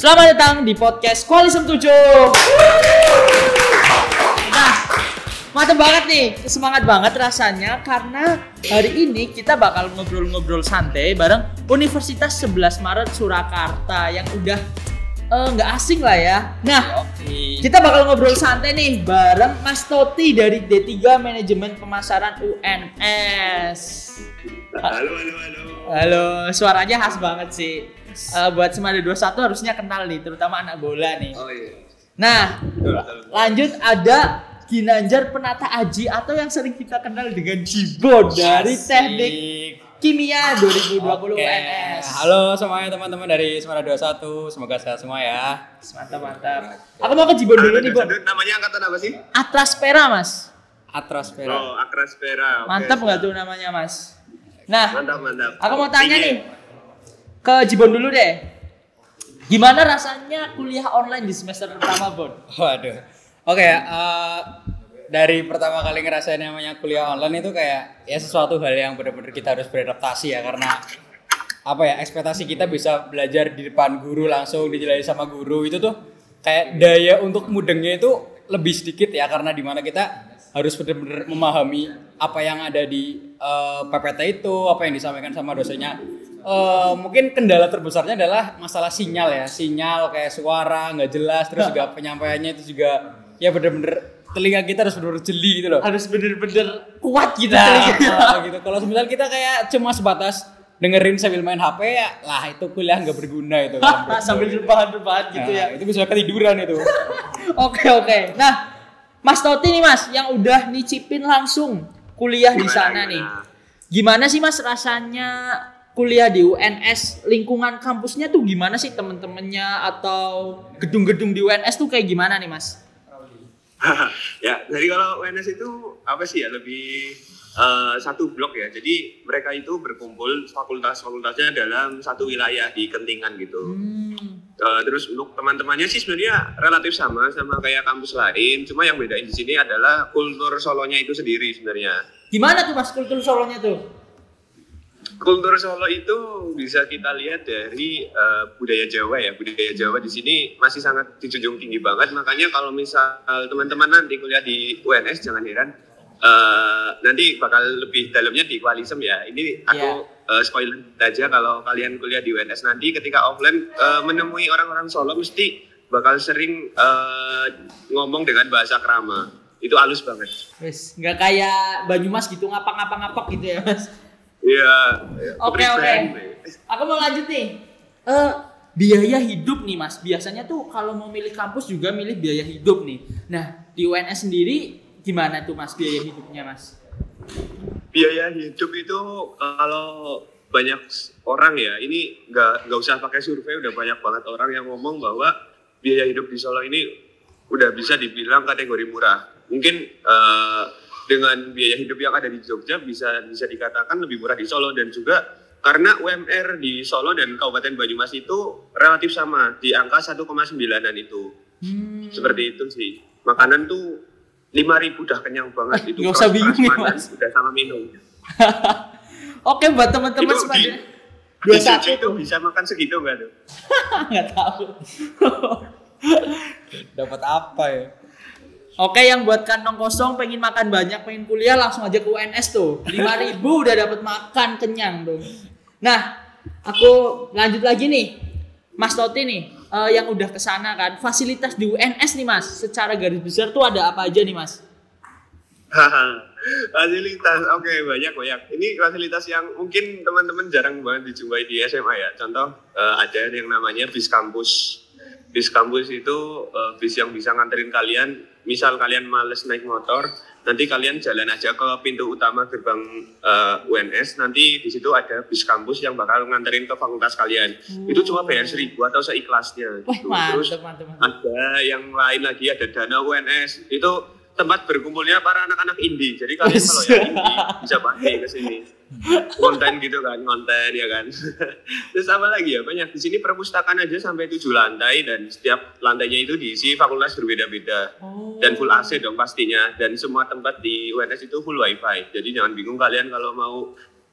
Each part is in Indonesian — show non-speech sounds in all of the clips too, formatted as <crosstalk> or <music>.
Selamat datang di podcast Koalisem 7. Nah, mantep banget nih, semangat banget rasanya karena hari ini kita bakal ngobrol-ngobrol santai bareng Universitas 11 Maret Surakarta yang udah eh, nggak asing lah ya. Nah, kita bakal ngobrol santai nih bareng Mas Toti dari D3 Manajemen Pemasaran UNS. Halo, halo, halo. Halo, suaranya khas banget sih. Eh, buat Semada 21 harusnya kenal nih, terutama anak bola nih. Oh iya. Nah, Betul, betul, betul. lanjut ada Ginanjar Penata Aji atau yang sering kita kenal dengan Jibo dari Teknik Kimia 2020 Oke. UNS. Halo semuanya teman-teman dari Semarang 21. Semoga sehat semua ya. Mantap, mantap. Aku mau ke Jibon dulu nih, Bon. Namanya angkatan apa sih? Atraspera, Mas. Atraspera. Oh, Akraspera. Oke. Mantap nggak tuh namanya, Mas? Nah, Mantap, mantap. aku mau tanya nih ke Jibon dulu deh. Gimana rasanya kuliah online di semester pertama, Bon? Waduh. Oke, eh, dari pertama kali ngerasain namanya kuliah online itu kayak ya sesuatu hal yang benar-benar kita harus beradaptasi ya karena apa ya ekspektasi kita bisa belajar di depan guru langsung dijelasin sama guru itu tuh kayak daya untuk mudengnya itu lebih sedikit ya karena di mana kita harus benar-benar memahami apa yang ada di eh, PPT itu apa yang disampaikan sama dosennya Eh, mungkin kendala terbesarnya adalah masalah sinyal ya sinyal kayak suara nggak jelas terus juga <laughs> penyampaiannya itu juga ya bener-bener telinga kita harus bener-bener jeli gitu loh Harus bener-bener kuat gitu nah, telinganya. <laughs> ah, gitu kalau semisal kita kayak cuma sebatas dengerin sambil main HP ya lah itu kuliah nggak berguna itu. <laughs> Sambil rebahan-rebahan gitu ya. Nah, itu bisa ketiduran itu Oke oke. Nah, Mas Toti nih Mas, yang udah nicipin langsung kuliah di sana gimana? nih. Gimana sih Mas rasanya kuliah di UNS? Lingkungan kampusnya tuh gimana sih temen-temennya atau gedung-gedung di UNS tuh kayak gimana nih Mas? <laughs> ya, jadi kalau UNS itu apa sih ya lebih eh, satu blok ya. Jadi mereka itu berkumpul fakultas-fakultasnya dalam satu wilayah di Kentingan gitu. Hmm. Eh, terus untuk teman-temannya sih sebenarnya relatif sama sama kayak kampus lain. Cuma yang bedain di sini adalah kultur Solonya itu sendiri sebenarnya. Gimana tuh Mas kultur Solonya tuh? Kultur Solo itu bisa kita lihat dari eh, budaya Jawa ya. Budaya Jawa di sini masih sangat dijunjung tinggi banget. Makanya kalau misal teman-teman nanti kuliah di UNS jangan heran eh, nanti bakal lebih dalamnya di Kualisem ya. Ini aku eh, spoiler aja kalau kalian kuliah di UNS nanti ketika offline eh, menemui orang-orang Solo mesti bakal sering eh, ngomong dengan bahasa krama. Itu halus banget. Wes, nggak kayak Banyumas gitu ngapak-ngapak-ngapak gitu ya Mas? Iya. Oke oke. prevent. Aku mau lanjut nih. Eh biaya hidup nih mas. Biasanya tuh kalau mau milih kampus juga milih biaya hidup nih. Nah di UNS sendiri gimana tuh mas biaya hidupnya mas? Biaya hidup itu kalau banyak orang ya ini nggak nggak usah pakai survei udah banyak banget orang yang ngomong bahwa biaya hidup di Solo ini udah bisa dibilang kategori murah. Mungkin eh, dengan biaya hidup yang ada di Jogja bisa bisa dikatakan lebih murah di Solo dan juga karena UMR di Solo dan Kabupaten Banyumas itu relatif sama di angka 1,9an itu. Hmm. seperti itu sih. Makanan tuh 5000 udah kenyang banget itu Nggak usah bingung ya, Mas. udah sama minum <laughs> Oke buat teman-teman di- dua di satu itu bisa makan segitu nggak tuh? <laughs> nggak tahu. <laughs> dapat apa ya Oke yang buat kantong kosong pengen makan banyak pengen kuliah langsung aja ke UNS tuh 5000 udah dapat makan kenyang tuh. Nah aku lanjut lagi nih Mas Toti nih eh, yang udah ke sana kan fasilitas di UNS nih Mas secara garis besar tuh ada apa aja nih Mas? <laughs> fasilitas, oke banyak banyak. Ini fasilitas yang mungkin teman-teman jarang banget dijumpai di SMA ya. Contoh eh, ada yang namanya bis kampus. Bis kampus itu eh, bis yang bisa nganterin kalian. Misal kalian males naik motor, nanti kalian jalan aja ke pintu utama gerbang eh, UNS. Nanti di situ ada bis kampus yang bakal nganterin ke fakultas kalian. Itu cuma bayar seribu atau seikhlasnya. Wah gitu. mantep Terus mantep mantep. ada yang lain lagi ada dana UNS itu tempat berkumpulnya para anak-anak indie jadi kalian kalau yang <laughs> indie bisa pasti ke sini konten gitu kan konten ya kan <laughs> terus apa lagi ya banyak di sini perpustakaan aja sampai tujuh lantai dan setiap lantainya itu diisi fakultas berbeda-beda Oh. dan full AC dong pastinya dan semua tempat di UNS itu full wifi jadi jangan bingung kalian kalau mau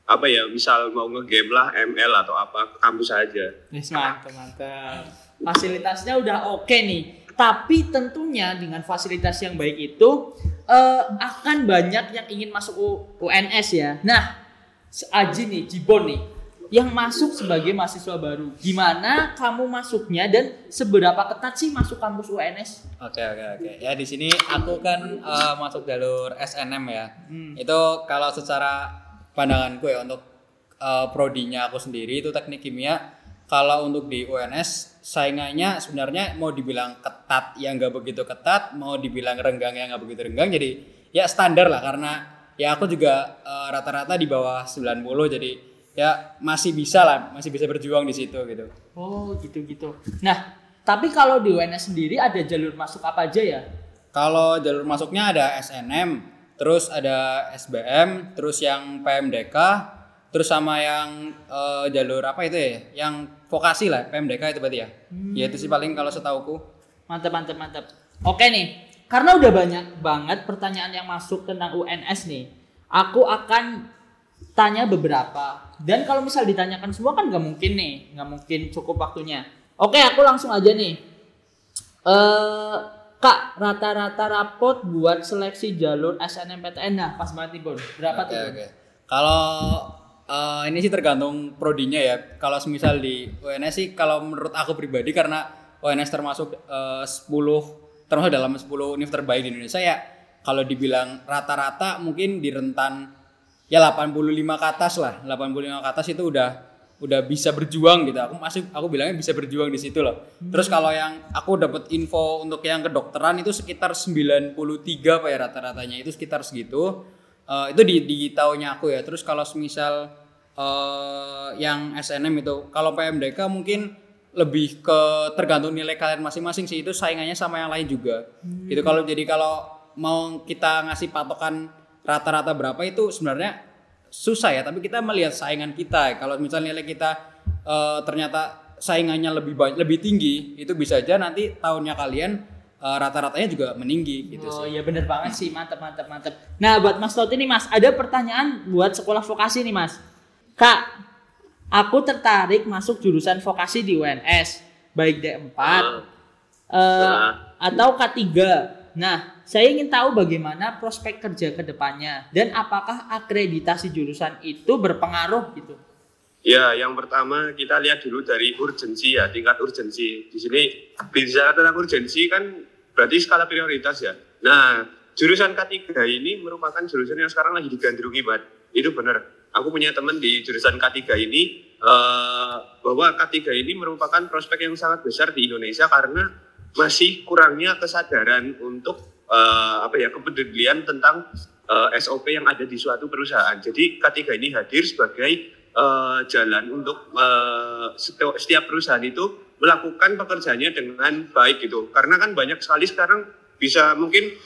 apa ya misal mau ngegame lah ML atau apa ke kampus aja Yes, mantap mantap. fasilitasnya udah oke nih. Tapi tentunya dengan fasilitas yang baik itu eh, akan banyak yang ingin masuk UNS ya. Nah, Aji nih, Jibon nih, yang masuk sebagai mahasiswa baru. Gimana kamu masuknya dan seberapa ketat sih masuk kampus UNS? Oke oke oke. Ya di sini aku kan eh, masuk jalur SNM ya. Hmm. Itu kalau secara pandanganku ya untuk eh, prodinya aku sendiri itu teknik kimia. Kalau untuk di UNS saingannya sebenarnya mau dibilang ketat ya nggak begitu ketat, mau dibilang renggang ya nggak begitu renggang. Jadi ya standar lah karena ya aku juga eh, rata-rata di bawah 90 jadi ya masih bisa lah, masih bisa berjuang di situ gitu. Oh, gitu-gitu. Nah, tapi kalau di UNS sendiri ada jalur masuk apa aja ya? Kalau jalur masuknya ada SNM, terus ada SBM, terus yang PMDK, terus sama yang eh, jalur apa itu ya? Yang vokasi lah, PMDK itu berarti ya. Ya itu sih paling kalau setauku. Mantap, mantap, mantap. Oke nih, karena udah banyak banget pertanyaan yang masuk tentang UNS nih. Aku akan tanya beberapa. Dan kalau misal ditanyakan semua kan nggak mungkin nih, nggak mungkin cukup waktunya. Oke, aku langsung aja nih. Eh, Kak, rata-rata rapot buat seleksi jalur SNMPTN nah pas banget nih Bon. Berapa Oke tuh? Oke. Kalau eh, ini sih tergantung prodinya ya. Kalau semisal di UNS sih kalau menurut aku pribadi karena UNS termasuk eh, 10 termasuk dalam 10 univ terbaik di Indonesia ya kalau dibilang rata-rata mungkin di rentan ya 85 ke atas lah. 85 ke atas itu udah udah bisa berjuang gitu. Aku masih aku bilangnya bisa berjuang di situ loh. Terus kalau yang aku dapat info untuk yang kedokteran itu sekitar 93 apa ya rata-ratanya itu sekitar segitu. Eh, itu di di tahunnya aku ya. Terus kalau semisal eh, yang SNM itu, kalau PMDK mungkin lebih ke tergantung nilai kalian masing-masing sih itu saingannya sama yang lain juga. Itu kalau jadi kalau mau kita ngasih patokan rata-rata berapa itu sebenarnya susah ya. Tapi kita melihat saingan kita. Kalau misalnya nilai kita eh, ternyata saingannya lebih banyak, lebih tinggi, itu bisa aja nanti tahunnya kalian eh, rata-ratanya juga meninggi gitu Oh sih. iya bener banget sih, mantap mantap mantap. Nah buat Mas Toti nih Mas, ada pertanyaan buat sekolah vokasi nih Mas. Kak, aku tertarik masuk jurusan vokasi di UNS, baik D4 eh, atau K3. Nah, saya ingin tahu bagaimana prospek kerja ke depannya dan apakah akreditasi jurusan itu berpengaruh gitu. Ya, yang pertama kita lihat dulu dari urgensi ya, tingkat urgensi. Di sini bicara tentang urgensi kan berarti skala prioritas ya. Nah, jurusan K3 ini merupakan jurusan yang sekarang lagi digandrungi banget. Itu benar. Aku punya teman di jurusan K3 ini eh, bahwa K3 ini merupakan prospek yang sangat besar di Indonesia karena masih kurangnya kesadaran untuk eh, apa ya kepedulian tentang eh, SOP yang ada di suatu perusahaan. Jadi K3 ini hadir sebagai eh, jalan untuk eh, setiap, perusahaan itu melakukan pekerjaannya dengan baik gitu. Karena kan banyak sekali sekarang bisa mungkin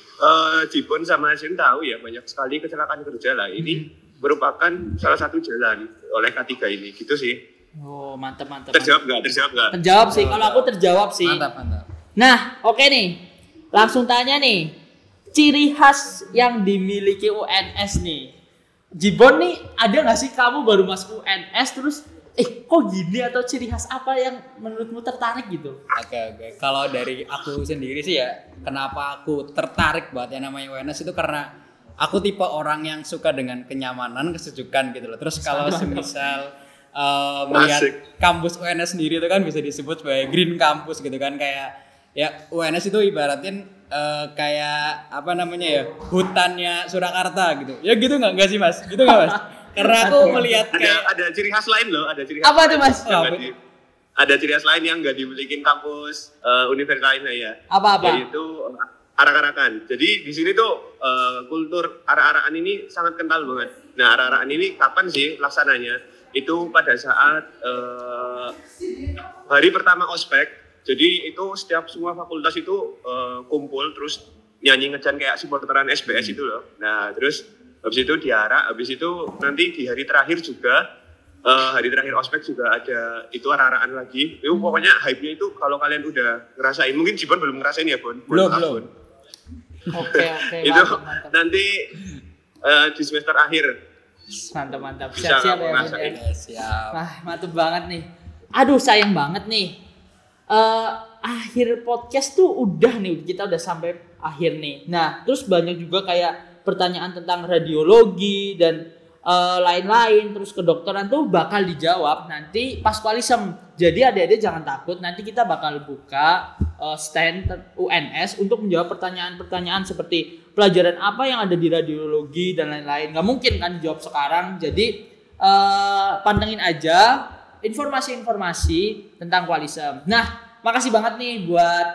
Jibon sama Asin tahu ya banyak sekali kecelakaan kerja lah. Ini merupakan salah satu jalan oleh K3 ini gitu sih. Oh mantap mantap. mantap. Terjawab nggak? Terjawab nggak? Terjawab sih, kalau aku terjawab sih. Mantap, mantap. Nah, oke nih. Langsung tanya nih. Ciri khas yang dimiliki UNS nih. Jibon nih, ada nggak sih kamu baru masuk UNS terus eh kok gini atau ciri khas apa yang menurutmu tertarik gitu? Oke oke. Kalau dari aku sendiri sih ya, kenapa aku tertarik buat yang namanya UNS itu karena aku tipe orang yang suka dengan kenyamanan, kesejukan gitu loh. Terus kalau semisal eh, melihat Asik. kampus UNS sendiri itu kan bisa disebut sebagai green campus gitu kan kayak ya UNS itu ibaratin eh, kayak apa namanya ya hutannya Surakarta gitu. Ya gitu nggak nggak sih mas? Gitu nggak mas? Karena aku melihat Ada kayak ada ciri khas lain loh, ada ciri khas. Apa tuh, lain Mas? Apa di- ada ciri khas lain yang nggak dimiliki kampus eh, universitas lainnya ya. Apa-apa? Yaitu eh, arak-arakan. Jadi di sini tuh eh, kultur arak-arakan ini sangat kental banget. Nah, arak-arakan ini kapan sih laksananya? Itu pada saat eh, hari pertama ospek. Jadi itu setiap semua fakultas itu eh, kumpul terus nyanyi ngejan kayak supporteran SBS itu loh. Nah, terus habis itu diarak, habis itu nanti di hari terakhir juga eh, hari terakhir ospek juga ada itu arak-arakan lagi. Itu pokoknya hype-nya itu kalau kalian udah ngerasain, mungkin Jibon belum ngerasain ya, Bon? Belum, Maaf, belum. Bon. Oke oke itu mantap mantap nanti eh, di semester akhir mantap mantap. Siap siap ya. Ya. Siap. Wah mantap banget nih. Aduh sayang banget nih. eh, akhir podcast tuh udah nih kita udah sampai akhir nih. Nah, terus banyak juga kayak pertanyaan tentang radiologi dan eh, lain-lain terus kedokteran tuh bakal dijawab nanti pas kualisem. Jadi adik-adik jangan takut nanti kita bakal buka eh, stand UNS untuk menjawab pertanyaan-pertanyaan seperti pelajaran apa yang ada di radiologi dan lain-lain. Nggak mungkin kan dijawab sekarang. Jadi eh, pantengin aja informasi-informasi tentang kualisem. Nah, makasih banget nih buat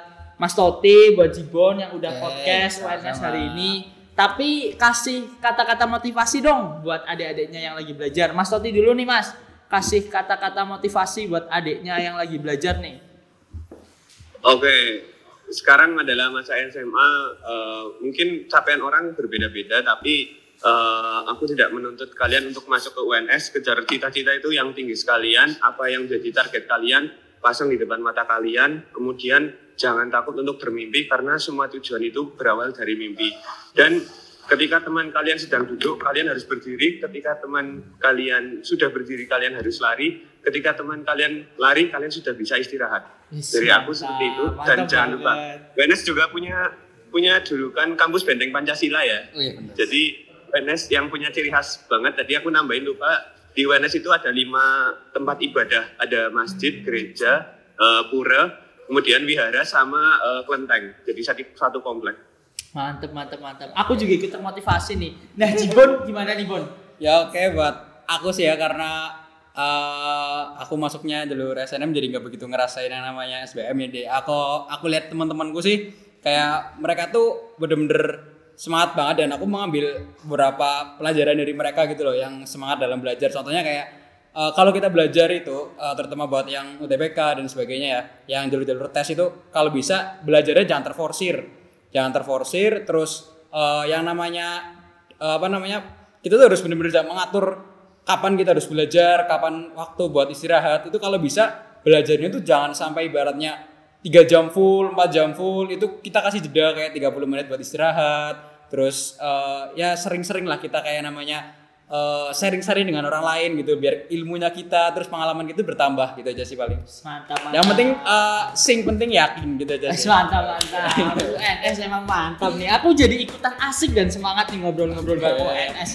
Mas Toti, buat Jibon yang udah Oke, podcast UNS hari ini. Tapi kasih kata-kata motivasi dong buat adik-adiknya yang lagi belajar. Mas Toti dulu nih Mas. Kasih kata-kata motivasi buat adiknya yang lagi belajar nih. Oke, sekarang adalah masa SMA. eh, mungkin capaian orang berbeda-beda, tapi eh, aku tidak menuntut kalian untuk masuk ke UNS. Kejar cita-cita itu yang tinggi sekalian. Apa yang jadi target kalian, pasang di depan mata kalian. Kemudian jangan takut untuk bermimpi karena semua tujuan itu berawal dari mimpi. Dan ketika teman kalian sedang duduk, kalian harus berdiri. Ketika teman kalian sudah berdiri, kalian harus lari. Ketika teman kalian lari, kalian sudah bisa istirahat. Dari aku seperti itu. Dan jangan lupa. UNS juga punya punya julukan kampus benteng Pancasila ya. Oh iya benar. Jadi UNS yang punya ciri khas banget. Tadi aku nambahin lupa. Di UNS itu ada lima tempat ibadah. Ada masjid, gereja, eh, pura, kemudian wihara sama eh, kelenteng. Jadi satu, satu komplek. Mantep, mantep, mantep. Aku juga ikut termotivasi nih. Nah, Jibon gimana nih, Bon? Ya oke buat aku sih ya karena eh, aku masuknya jalur SNM jadi nggak begitu ngerasain yang namanya SBM ya deh. Aku aku lihat teman-temanku sih kayak mereka tuh bener-bener semangat banget dan aku mengambil beberapa pelajaran dari mereka gitu loh yang semangat dalam belajar. Contohnya kayak eh, kalau kita belajar itu eh, terutama buat yang UTBK dan sebagainya ya, yang jalur-jalur tes itu kalau bisa belajarnya jangan terforsir. Jangan terforsir terus eh, yang namanya eh, apa namanya kita tuh harus benar-benar mengatur kapan kita harus belajar, kapan waktu buat istirahat. Itu kalau bisa belajarnya tuh jangan sampai ibaratnya 3 jam full, 4 jam full, itu kita kasih jeda kayak 30 menit buat istirahat. Terus eh, ya sering-sering lah kita kayak namanya eh, sharing-sharing dengan orang lain gitu biar ilmunya kita terus pengalaman kita bertambah gitu aja sih paling. Mantap, mantap. Yang penting eh, sing penting yakin gitu aja sih. <laughs> mantap, mantap. UNS emang mantap nih. Aku jadi ikutan asik dan semangat nih ngobrol-ngobrol bareng Oke. UNS.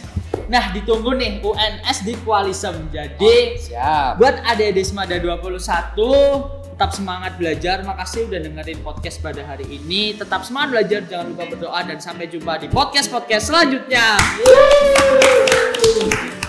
Nah, ditunggu nih UNS di Kualisem. Jadi, Siap. buat adik-adik Semada 21 tetap semangat belajar. Makasih udah dengerin podcast pada hari ini. Tetap semangat belajar, jangan lupa berdoa dan sampai jumpa di podcast-podcast selanjutnya. Yeay.